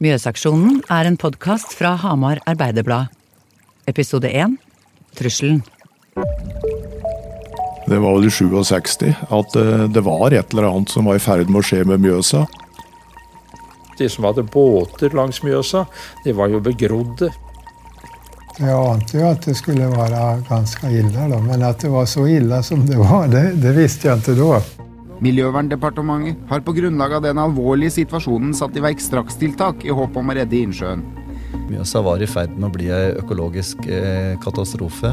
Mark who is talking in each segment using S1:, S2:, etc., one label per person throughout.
S1: Mjøsaksjonen er en podkast fra Hamar Arbeiderblad. Episode 1 Trusselen.
S2: Det var vel i 67 at eh, det var et eller annet som var i ferd med å skje med Mjøsa.
S3: De som hadde båter langs Mjøsa, de var jo begrodde.
S4: Jeg ante jo at det skulle være ganske ille, da. men at det var så ille som det var, det, det visste jeg ikke da.
S5: Miljøverndepartementet har på grunnlag av den alvorlige situasjonen satt i verk strakstiltak i håp om å redde innsjøen.
S6: Mjøsa var i ferd med å bli ei økologisk eh, katastrofe.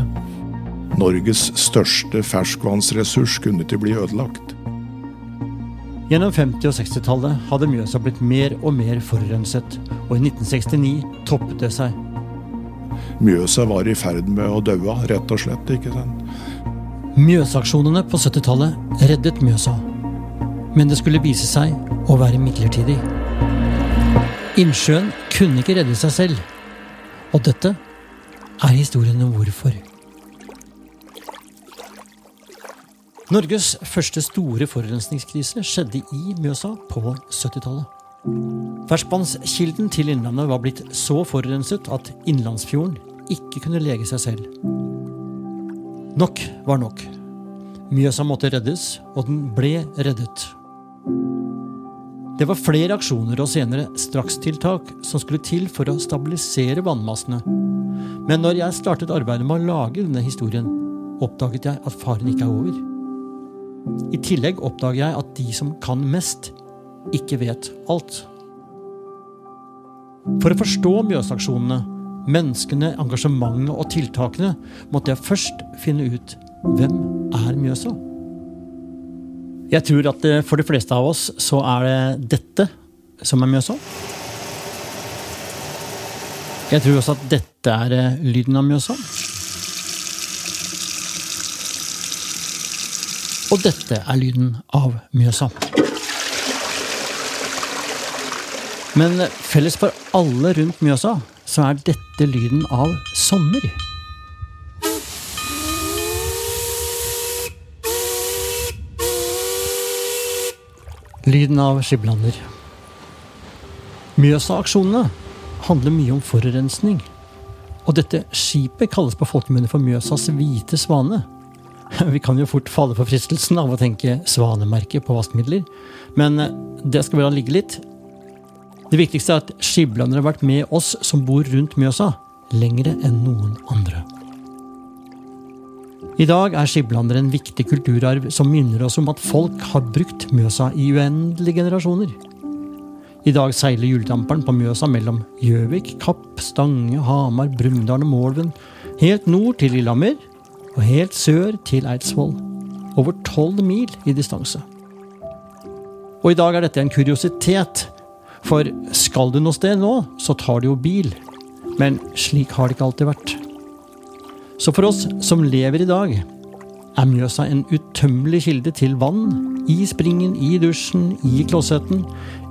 S2: Norges største ferskvannsressurs kunne ikke bli ødelagt.
S7: Gjennom 50- og 60-tallet hadde Mjøsa blitt mer og mer forurenset, og i 1969 toppet det seg.
S2: Mjøsa var i ferd med å daue, rett og slett. ikke sant?
S7: Mjøsaksjonene på 70-tallet reddet Mjøsa, men det skulle vise seg å være midlertidig. Innsjøen kunne ikke redde seg selv, og dette er historien om hvorfor. Norges første store forurensningskrise skjedde i Mjøsa på 70-tallet. Ferskvannskilden til Innlandet var blitt så forurenset at Innlandsfjorden ikke kunne lege seg selv. Nok var nok. Mjøsa måtte reddes, og den ble reddet. Det var flere aksjoner og senere strakstiltak som skulle til for å stabilisere vannmassene. Men når jeg startet arbeidet med å lage denne historien, oppdaget jeg at faren ikke er over. I tillegg oppdager jeg at de som kan mest, ikke vet alt. For å forstå Mjøsaksjonene, menneskene, engasjementet og tiltakene, måtte jeg først finne ut hvem er Mjøsa. Jeg tror at eh, for de fleste av oss så er det dette som er Mjøsa. Jeg tror også at dette er eh, lyden av Mjøsa. Og dette er lyden av Mjøsa. Men felles for alle rundt Mjøsa, så er dette lyden av sommer. Lyden av skiblander. Mjøsa-aksjonene handler mye om forurensning. Og dette skipet kalles på folkemunne for Mjøsas hvite svane. Vi kan jo fort falle for fristelsen av å tenke svanemerke på vaskemidler, men det skal vi la ligge litt. Det viktigste er at skiblander har vært med oss som bor rundt Mjøsa, lengre enn noen andre. I dag er skiblander en viktig kulturarv som minner oss om at folk har brukt Mjøsa i uendelige generasjoner. I dag seiler hjuldamperen på Mjøsa mellom Gjøvik, Kapp, Stange, Hamar, Brumunddal og Målven, helt nord til Lillehammer og helt sør til Eidsvoll. Over tolv mil i distanse. Og i dag er dette en kuriositet, for skal du noe sted nå, så tar du jo bil. Men slik har det ikke alltid vært. Så for oss som lever i dag, er Mjøsa en utømmelig kilde til vann. I springen, i dusjen, i klosetten.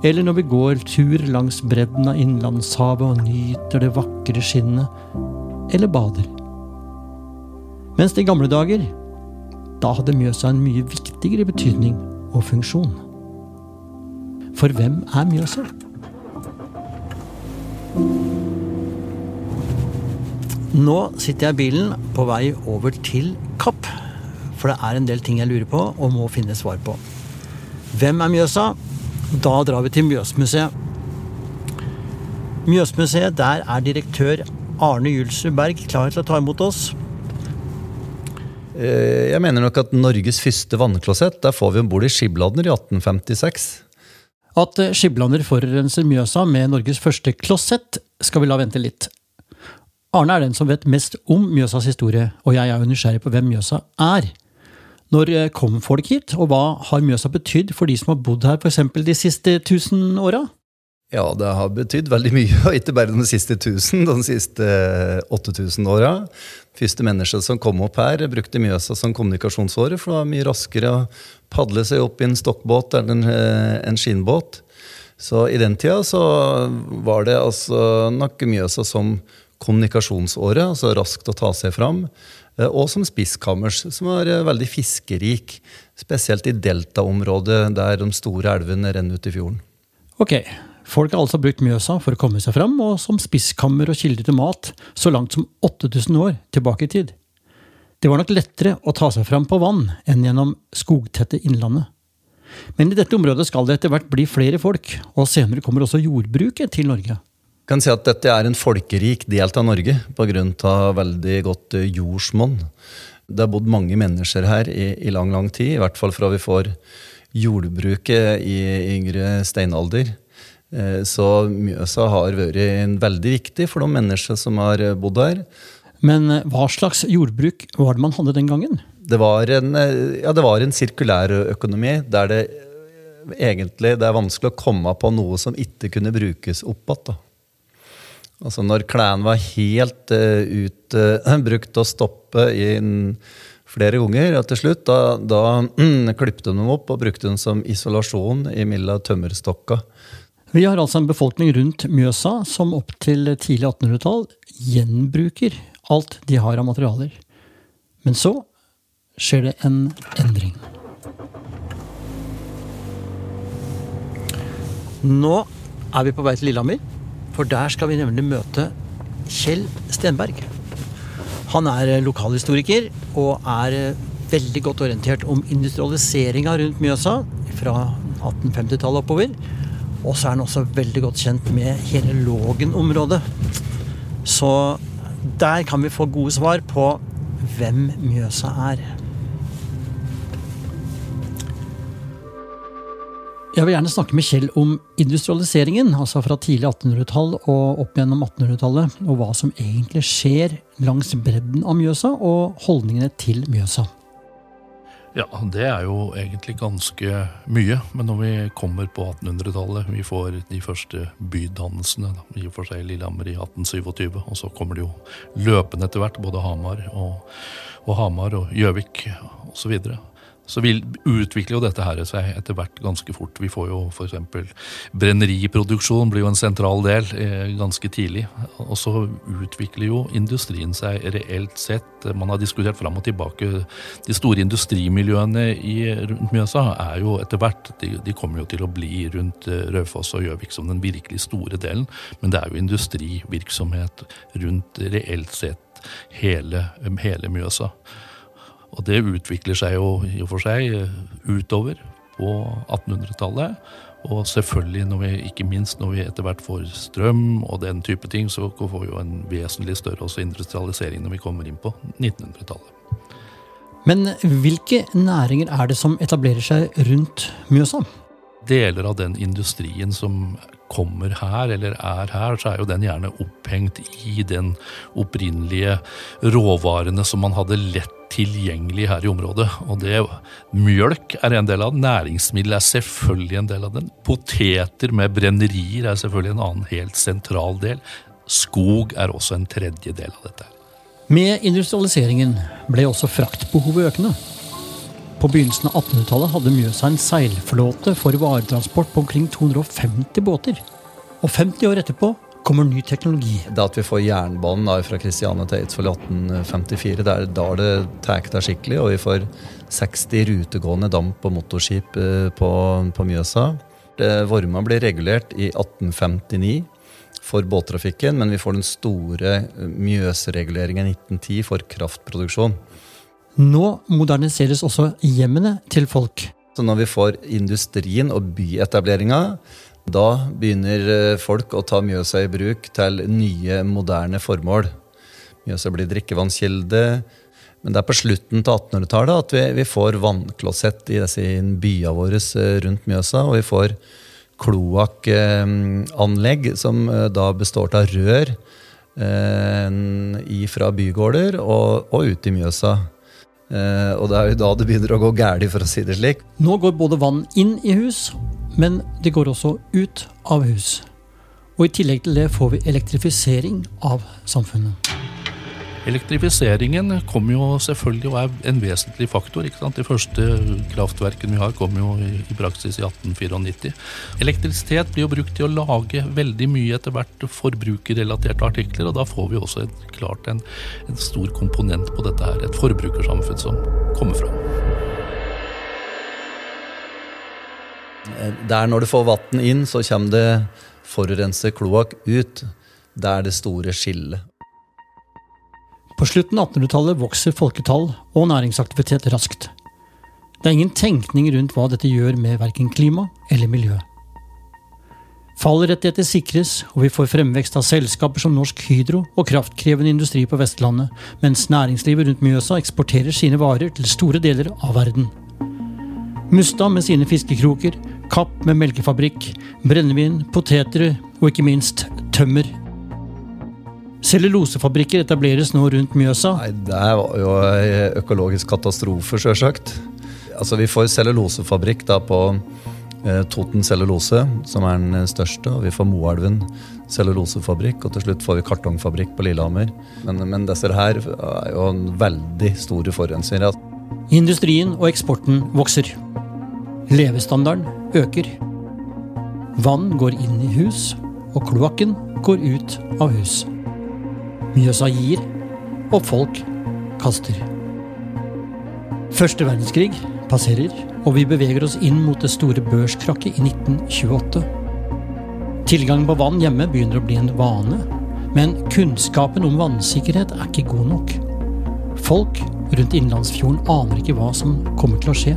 S7: Eller når vi går tur langs bredden av innlandshavet og nyter det vakre skinnet. Eller bader. Mens i gamle dager, da hadde Mjøsa en mye viktigere betydning og funksjon. For hvem er Mjøsa? Nå sitter jeg i bilen på vei over til Kapp. For det er en del ting jeg lurer på og må finne svar på. Hvem er Mjøsa? Da drar vi til Mjøsmuseet. Mjøsmuseet, der er direktør Arne Julsrud Berg klar til å ta imot oss.
S6: Eh, Jeg mener nok at Norges første vannklosett der får vi om bord i Skibladner i 1856.
S7: At Skibladner forurenser Mjøsa med Norges første klosett, skal vi la vente litt. Arne er den som vet mest om Mjøsas historie, og jeg er jo nysgjerrig på hvem Mjøsa er. Når eh, kom folk hit, og hva har Mjøsa betydd for de som har bodd her f.eks. de siste tusen åra?
S6: Ja, det har betydd veldig mye, og ikke bare de siste 1000, de siste 8000 åra. Første mennesker som kom opp her, brukte Mjøsa som kommunikasjonsåre, for det var mye raskere å padle seg opp i en stokkbåt eller en, eh, en skinnbåt. Så i den tida så var det altså nok Mjøsa som kommunikasjonsåre, altså raskt å ta seg fram. eh, Og som spiskammers, som var eh, veldig fiskerik. Spesielt i deltaområdet der de store elvene renner ut i fjorden.
S7: Ok, Folk har altså brukt Mjøsa for å komme seg fram, og som spiskammer og kilde til mat så langt som 8000 år tilbake i tid. Det var nok lettere å ta seg fram på vann enn gjennom skogtette innlandet. Men i dette området skal det etter hvert bli flere folk, og senere kommer også jordbruket til Norge.
S6: Kan si at Dette er en folkerik del av Norge pga. veldig godt eh, jordsmonn. Det har bodd mange mennesker her i, i, lang lang tid, i hvert fall fra vi får jordbruket i yngre steinalder. Eh, så Mjøsa har vært veldig viktig for de menneskene som har bodd her.
S7: Men eh, hva slags jordbruk var det man hadde den gangen?
S6: Det var en, eh, ja, det var en sirkulær økonomi der det egentlig det er vanskelig å komme på noe som ikke kunne brukes opp igjen. Altså når klærne var helt uh, ut, uh, og stoppe inn flere ganger, og til slutt da, da mm, klipte de dem opp og brukte dem som isolasjon imellom tømmerstokka.
S7: Vi har altså en befolkning rundt Mjøsa som opp til tidlig 1800-tall gjenbruker alt de har av materialer. Men så skjer det en endring. Nå er vi på vei til Lillehammer, for der skal vi nemlig møte Kjell Stenberg. Han er lokalhistoriker og er veldig godt orientert om industrialiseringa rundt Mjøsa fra 1850-tallet oppover. Og så er han også veldig godt kjent med hele Lågen-området. Så der kan vi få gode svar på hvem Mjøsa er. Jeg vil gjerne snakke med Kjell om industrialiseringen, altså fra tidlig 1800-tall og opp gjennom 1800-tallet, og hva som egentlig skjer langs bredden av Mjøsa, og holdningene til Mjøsa.
S8: Ja, det er jo egentlig ganske mye. Men når vi kommer på 1800-tallet, vi får de første bydannelsene, i og for seg Lillehammer i 1827, og så kommer det jo løpende etter hvert, både Hamar og, og Hamar og Gjøvik osv. Så vil utvikler jo dette her seg etter hvert ganske fort. Vi får jo f.eks. brenneriproduksjon blir jo en sentral del eh, ganske tidlig. Og så utvikler jo industrien seg reelt sett. Man har diskutert fram og tilbake. De store industrimiljøene i, rundt Mjøsa er jo etter hvert de, de, kommer jo til å bli rundt eh, Raufoss og Gjøvik som den virkelig store delen. Men det er jo industrivirksomhet rundt reelt sett hele, hele Mjøsa. Og det utvikler seg jo i og for seg eh, utover på 1800-tallet. Og selvfølgelig, vi, ikke minst når vi etter hvert får strøm og den type ting, så får vi jo en vesentlig større også industrialisering når vi kommer inn på 1900-tallet.
S7: Men hvilke næringer er det som etablerer seg rundt Mjøsa?
S8: Deler av den industrien som kommer her, eller er her, så er jo den gjerne opphengt i den opprinnelige råvarene som man hadde lett tilgjengelig her i området. Og det Mjølk er en del av den. Næringsmiddel er selvfølgelig en del av den. Poteter med brennerier er selvfølgelig en annen helt sentral del. Skog er også en tredje del av dette.
S7: Med industrialiseringen ble også fraktbehovet økende. På begynnelsen av 1800-tallet hadde Mjøsa en seilflåte for varetransport på omkring 250 båter. Og 50 år etterpå kommer ny teknologi.
S6: Det at vi får jernbanen fra Kristiania til Eidsvoll i 1854, det er da det tar deg skikkelig. Og vi får 60 rutegående damp- og motorskip eh, på, på Mjøsa. Vorma blir regulert i 1859 for båttrafikken, men vi får den store eh, Mjøsreguleringen i 1910 for kraftproduksjon.
S7: Nå moderniseres også hjemmene til folk.
S6: Så når vi får industrien og byetableringa, da begynner eh, folk å ta Mjøsa i bruk til nye, moderne formål. Mjøsa blir drikkevannskilde. Men det er på slutten av 1800-tallet at vi, vi, får vannklosett i disse byene våre eh, rundt Mjøsa. Og vi får kloakkanlegg som eh, da består av rør eh, fra bygårder og, og ut i Mjøsa. Eh, og det er jo da det begynner å gå galt, for å si det slik.
S7: Nå går både vann inn i hus men det går også ut av hus. Og i tillegg til det får vi elektrifisering av samfunnet.
S8: Elektrifiseringen kommer jo selvfølgelig og er en vesentlig faktor. ikke sant? De første kraftverkene vi har, kom jo i praksis i 1894. Elektrisitet blir jo brukt til å lage veldig mye etter hvert forbrukerrelaterte artikler, og da får vi også et, klart en, en stor komponent på dette her. Et forbrukersamfunn som kommer fram.
S6: Der når du får vann inn, så kommer det forurenset kloakk ut, det er det store skillet.
S7: På slutten av 1800-tallet vokser folketall og næringsaktivitet raskt. Det er ingen tenkning rundt hva dette gjør med verken klima eller miljø. Fallrettigheter sikres, og vi får fremvekst av selskaper som Norsk Hydro og kraftkrevende industri på Vestlandet, mens næringslivet rundt Mjøsa eksporterer sine varer til store deler av verden. Mustad med sine fiskekroker, Kapp med melkefabrikk, brennevin, poteter og ikke minst tømmer. Cellulosefabrikker etableres nå rundt Mjøsa.
S6: Nei, Det var jo en økologisk katastrofe, sjølsagt. Altså, vi får cellulosefabrikk da på eh, Toten cellulose, som er den største. Og vi får Moelven cellulosefabrikk, og til slutt får vi kartongfabrikk på Lillehammer. Men, men disse her er jo en veldig store forurensere.
S7: Industrien og eksporten vokser. Levestandarden øker. Vann går inn i hus, og kloakken går ut av hus. Mjøsa gir, og folk kaster. Første verdenskrig passerer, og vi beveger oss inn mot det store børskrakket i 1928. Tilgang på vann hjemme begynner å bli en vane, men kunnskapen om vannsikkerhet er ikke god nok. Folk rundt innlandsfjorden aner ikke hva som kommer til å skje.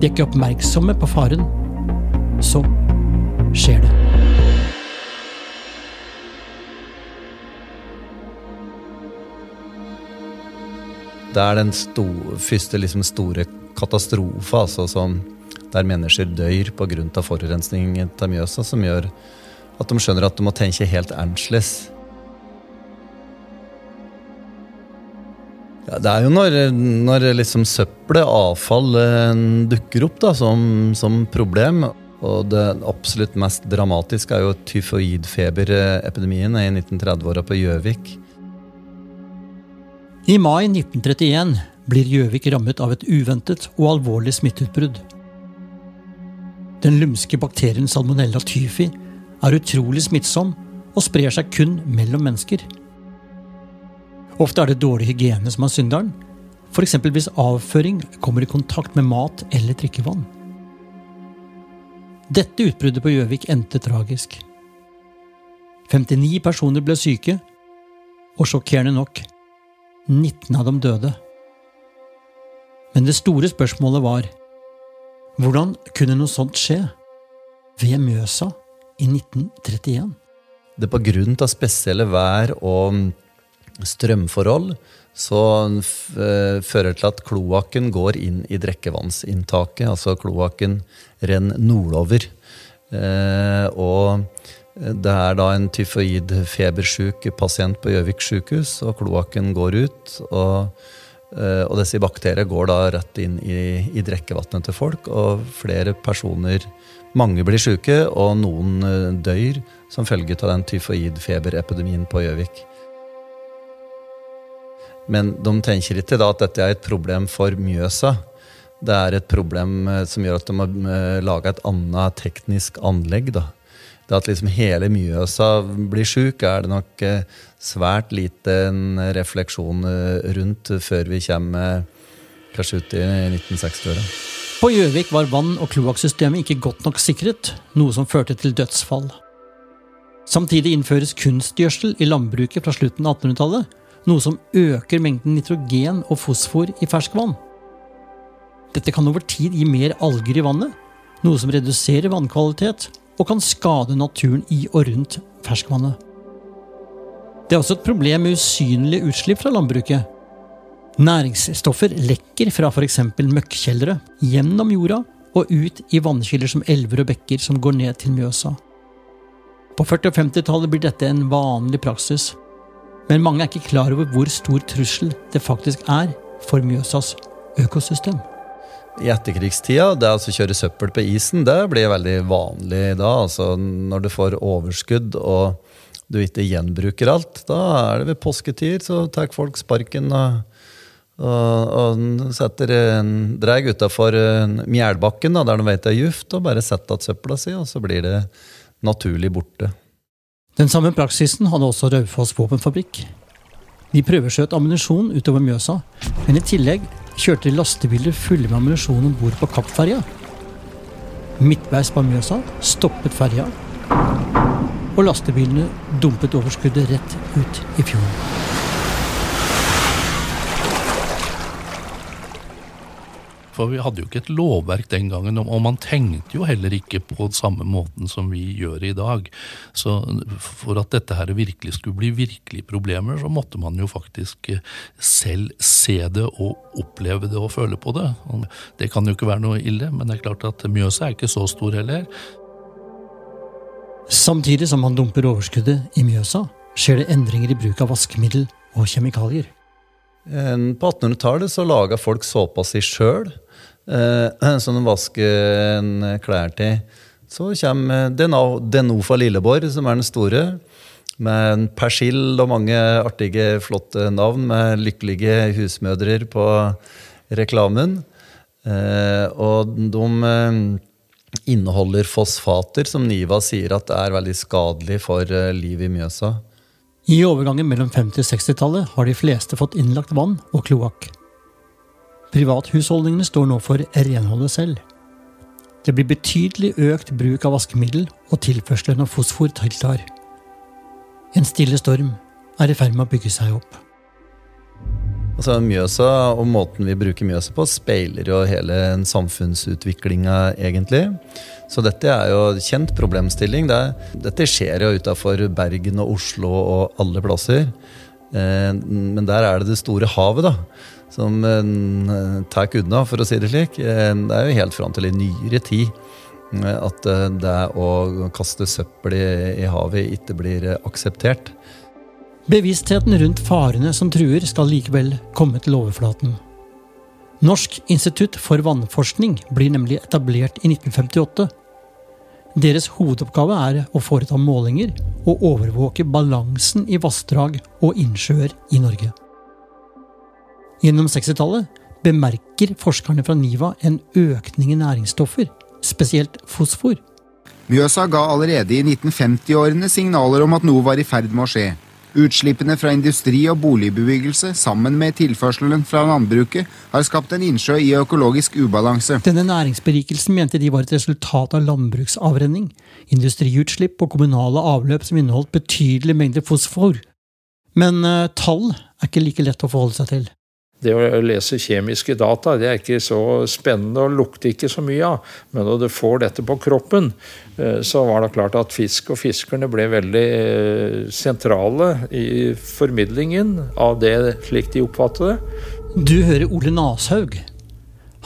S7: De er ikke oppmerksomme på faren. Så skjer det.
S6: Det er den sto, første liksom store katastrofen altså, der mennesker dør pga. forurensning av Mjøsa, som gjør at de skjønner at de må tenke helt annerledes. Ja, det er jo når, når liksom søppelet, avfall, eh, dukker opp da, som, som problem. Og det absolutt mest dramatiske er jo tyfoidfeberepidemien i 1930-åra på Gjøvik.
S7: I mai 1931 blir Gjøvik rammet av et uventet og alvorlig smitteutbrudd. Den lumske bakterien salmonella tyfi er utrolig smittsom og sprer seg kun mellom mennesker. Ofte er det dårlig hygiene som er synderen, f.eks. hvis avføring kommer i kontakt med mat eller drikkevann. Dette utbruddet på Gjøvik endte tragisk. 59 personer ble syke, og sjokkerende nok 19 av dem døde. Men det store spørsmålet var hvordan kunne noe sånt skje ved Mjøsa i 1931?
S6: Det er på grunn av spesielle vær og strømforhold så eh, fører til at kloakken går inn i drikkevannsinntaket. Altså kloakken renner nordover. Eh, og det er da en tyfoid-febersjuk pasient på Gjøvik sykehus, og kloakken går ut. Og, eh, og disse bakteriene går da rett inn i, i drikkevannet til folk, og flere personer mange blir syke, og noen dør som følge av den tyfoid-feberepidemien på Gjøvik. Men de tenker ikke da at dette er et problem for Mjøsa. Det er et problem eh, som gjør at de har eh, laga et annet teknisk anlegg. da. Det at liksom hele Mjøsa blir sjuk, er det nok eh, svært lite en refleksjon rundt før vi kommer kanskje ut i 1960-åra.
S7: På Gjøvik var vann- og kloakksystemet ikke godt nok sikret, noe som førte til dødsfall. Samtidig innføres kunstgjødsel i landbruket fra slutten av 1800-tallet, noe som øker mengden nitrogen og fosfor i ferskvann. Dette kan over tid gi mer alger i vannet, noe som reduserer vannkvalitet og kan skade naturen i og rundt ferskvannet. Det er også et problem med usynlige utslipp fra landbruket. Næringsstoffer lekker fra f.eks. møkkjellere gjennom jorda og ut i vannkilder som elver og bekker som går ned til Mjøsa. På 40- og 50-tallet blir dette en vanlig praksis, men mange er ikke klar over hvor stor trussel det faktisk er for Mjøsas økosystem.
S6: I etterkrigstida, det å kjøre søppel på isen, det blir veldig vanlig da. Altså når du får overskudd og du ikke gjenbruker alt, da er det ved påsketider så tar folk sparken og, og, og setter dreg utafor Mjælbakken, der de vet det er juft, og bare setter igjen søpla si, og så blir det naturlig borte.
S7: Den samme praksisen hadde også Raufoss våpenfabrikk. De prøveskjøt ammunisjon utover Mjøsa, men i tillegg kjørte de lastebiler fulle med ammunisjon om bord på Kappferja. Midtveis på Mjøsa stoppet ferja. og lastebilene dumpet overskuddet rett ut i fjorden.
S8: For vi hadde jo ikke et lovverk den gangen, og man tenkte jo heller ikke på samme måten som vi gjør i dag. Så for at dette her virkelig skulle bli virkelige problemer, så måtte man jo faktisk eh, selv se det og oppleve det og føle på det. Det kan jo ikke være noe ille, men det er klart at Mjøsa er ikke så stor heller.
S7: Samtidig som man dumper overskuddet i Mjøsa, skjer det endringer i bruk av vaskemiddel og kjemikalier.
S6: På 1800-tallet så laga folk såpa si sjøl, eh, som de vasker klær til. Så kommer Denofa Lilleborg, som er den store, med en persill og mange artige, flotte navn, med lykkelige husmødre på reklamen. Eh, og de eh, inneholder fosfater, som Niva sier at er veldig skadelig for livet i Mjøsa.
S7: I overgangen mellom 50- og 60-tallet har de fleste fått innlagt vann og kloakk. Privathusholdningene står nå for renholdet selv. Det blir betydelig økt bruk av vaskemiddel, og tilførselen av fosfor tiltar. En stille storm er i ferd med å bygge seg opp.
S6: Altså Mjøsa og måten vi bruker Mjøsa på, speiler jo hele samfunnsutviklinga, egentlig. Så dette er jo kjent problemstilling. Det, dette skjer jo utafor Bergen og Oslo og alle plasser. Eh, men der er det det store havet, da. Som eh, tar unna, for å si det slik. Eh, det er jo helt fram til i nyere tid at det å kaste søppel i havet ikke blir akseptert.
S7: Bevisstheten rundt farene som truer, skal likevel komme til overflaten. Norsk institutt for vannforskning blir nemlig etablert i 1958. Deres hovedoppgave er å foreta målinger og overvåke balansen i vassdrag og innsjøer i Norge. Gjennom 60-tallet bemerker forskerne fra NIVA en økning i næringsstoffer, spesielt fosfor.
S5: Mjøsa ga allerede i 1950-årene signaler om at noe var i ferd med å skje. Utslippene fra industri og boligbebyggelse sammen med tilførselen fra landbruket har skapt en innsjø i økologisk ubalanse.
S7: Denne næringsberikelsen mente de var et resultat av landbruksavrenning, industriutslipp og kommunale avløp som inneholdt betydelige mengder fosfor. Men uh, tall er ikke like lett å forholde seg til.
S3: Det å lese kjemiske data det er ikke så spennende og lukter ikke så mye av. Men når du får dette på kroppen, eh, så var det klart at fisk og fiskerne ble veldig eh, sentrale i formidlingen av det slik de oppfattet det.
S7: Du hører Ole Nashaug.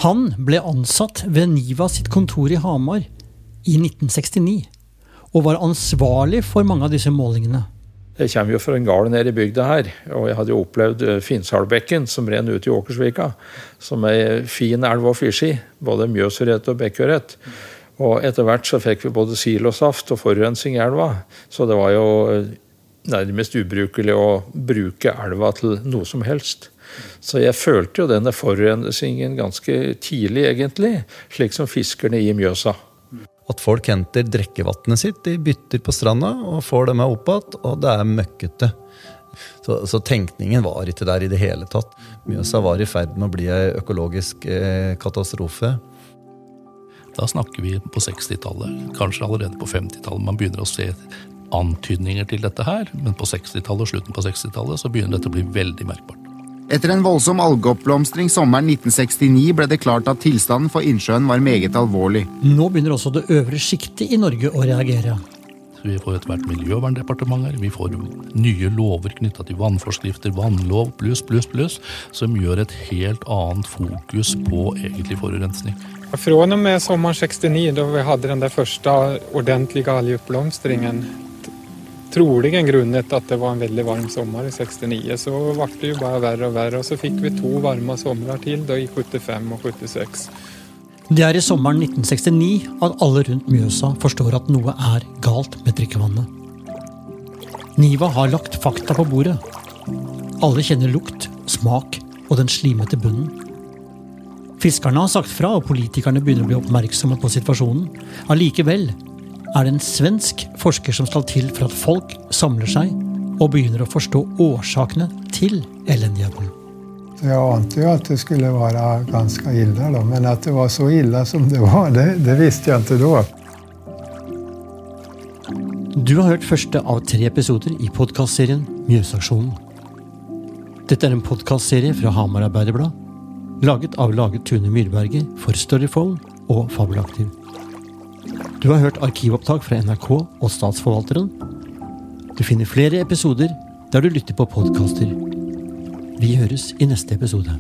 S7: Han ble ansatt ved Niva sitt kontor i Hamar i 1969, og var ansvarlig for mange av disse målingene.
S3: Jeg kommer jo fra en gard nede i bygda her, og jeg hadde jo opplevd Finsalbekken som renner ut i Åkersvika, som ei fin elv å fiske i. Både Mjøsørret og Bekkørret. Og etter hvert så fikk vi både silosaft og forurensning i elva, så det var jo eh, nærmest ubrukelig å bruke elva til noe som helst. Så jeg følte jo denne forurensningen ganske tidlig, egentlig, slik som fiskerne i Mjøsa.
S6: At folk henter drikkevannet sitt, de bytter på stranda og får det med opp igjen, og det er møkkete. Så, så, tenkningen var ikke der i det hele tatt. Mjøsa var i ferd med å bli ei økologisk eh, katastrofe.
S8: Da snakker vi på 60-tallet, kanskje allerede på 50-tallet. Man begynner å se antydninger til dette her, men på 60-tallet og slutten på 60-tallet så begynner dette å bli veldig merkbart.
S5: Etter en voldsom algeoppblomstring sommeren 1969 ble det klart at tilstanden for innsjøen var meget alvorlig.
S7: Nå begynner også det øvre sjiktet i Norge å reagere.
S8: Vi får etter hvert miljøverndepartementer, vi får nye lover knytta til vannforskrifter, vannlov pluss, pluss, pluss, som gjør et helt annet fokus på egentlig forurensning.
S9: Fra og med sommeren 69, da vi hadde den der første ordentlige algeoppblomstringen, troligen grunnet at det var en veldig varm sommer i 69, så ble det jo bare verre og verre. Og så fikk vi to varme somre til, da i 75 og 76.
S7: Det er i sommeren 1969 at alle rundt Mjøsa forstår at noe er galt med drikkevannet. Niva har lagt fakta på bordet. Alle kjenner lukt, smak og den slimete bunnen. Fiskerne har sagt fra, og politikerne begynner å bli oppmerksomme på situasjonen. Allikevel er det en svensk forsker som skal til for at folk samler seg og begynner å forstå årsakene til elendigheten.
S4: Jeg ante jo at det skulle være ganske ille, da. men at det var så ille som det var, det, det visste jeg ikke da.
S7: Du har hørt første av tre episoder i podkastserien Mjøsaksjonen. Dette er en podkastserie fra Hamar Arbeiderblad, laget av Laget Tune Myrberget for Storyphone og Fabelaktiv. Du har hørt arkivopptak fra NRK og Statsforvalteren. Du finner flere episoder der du lytter på podkaster. Vi høres i neste episode.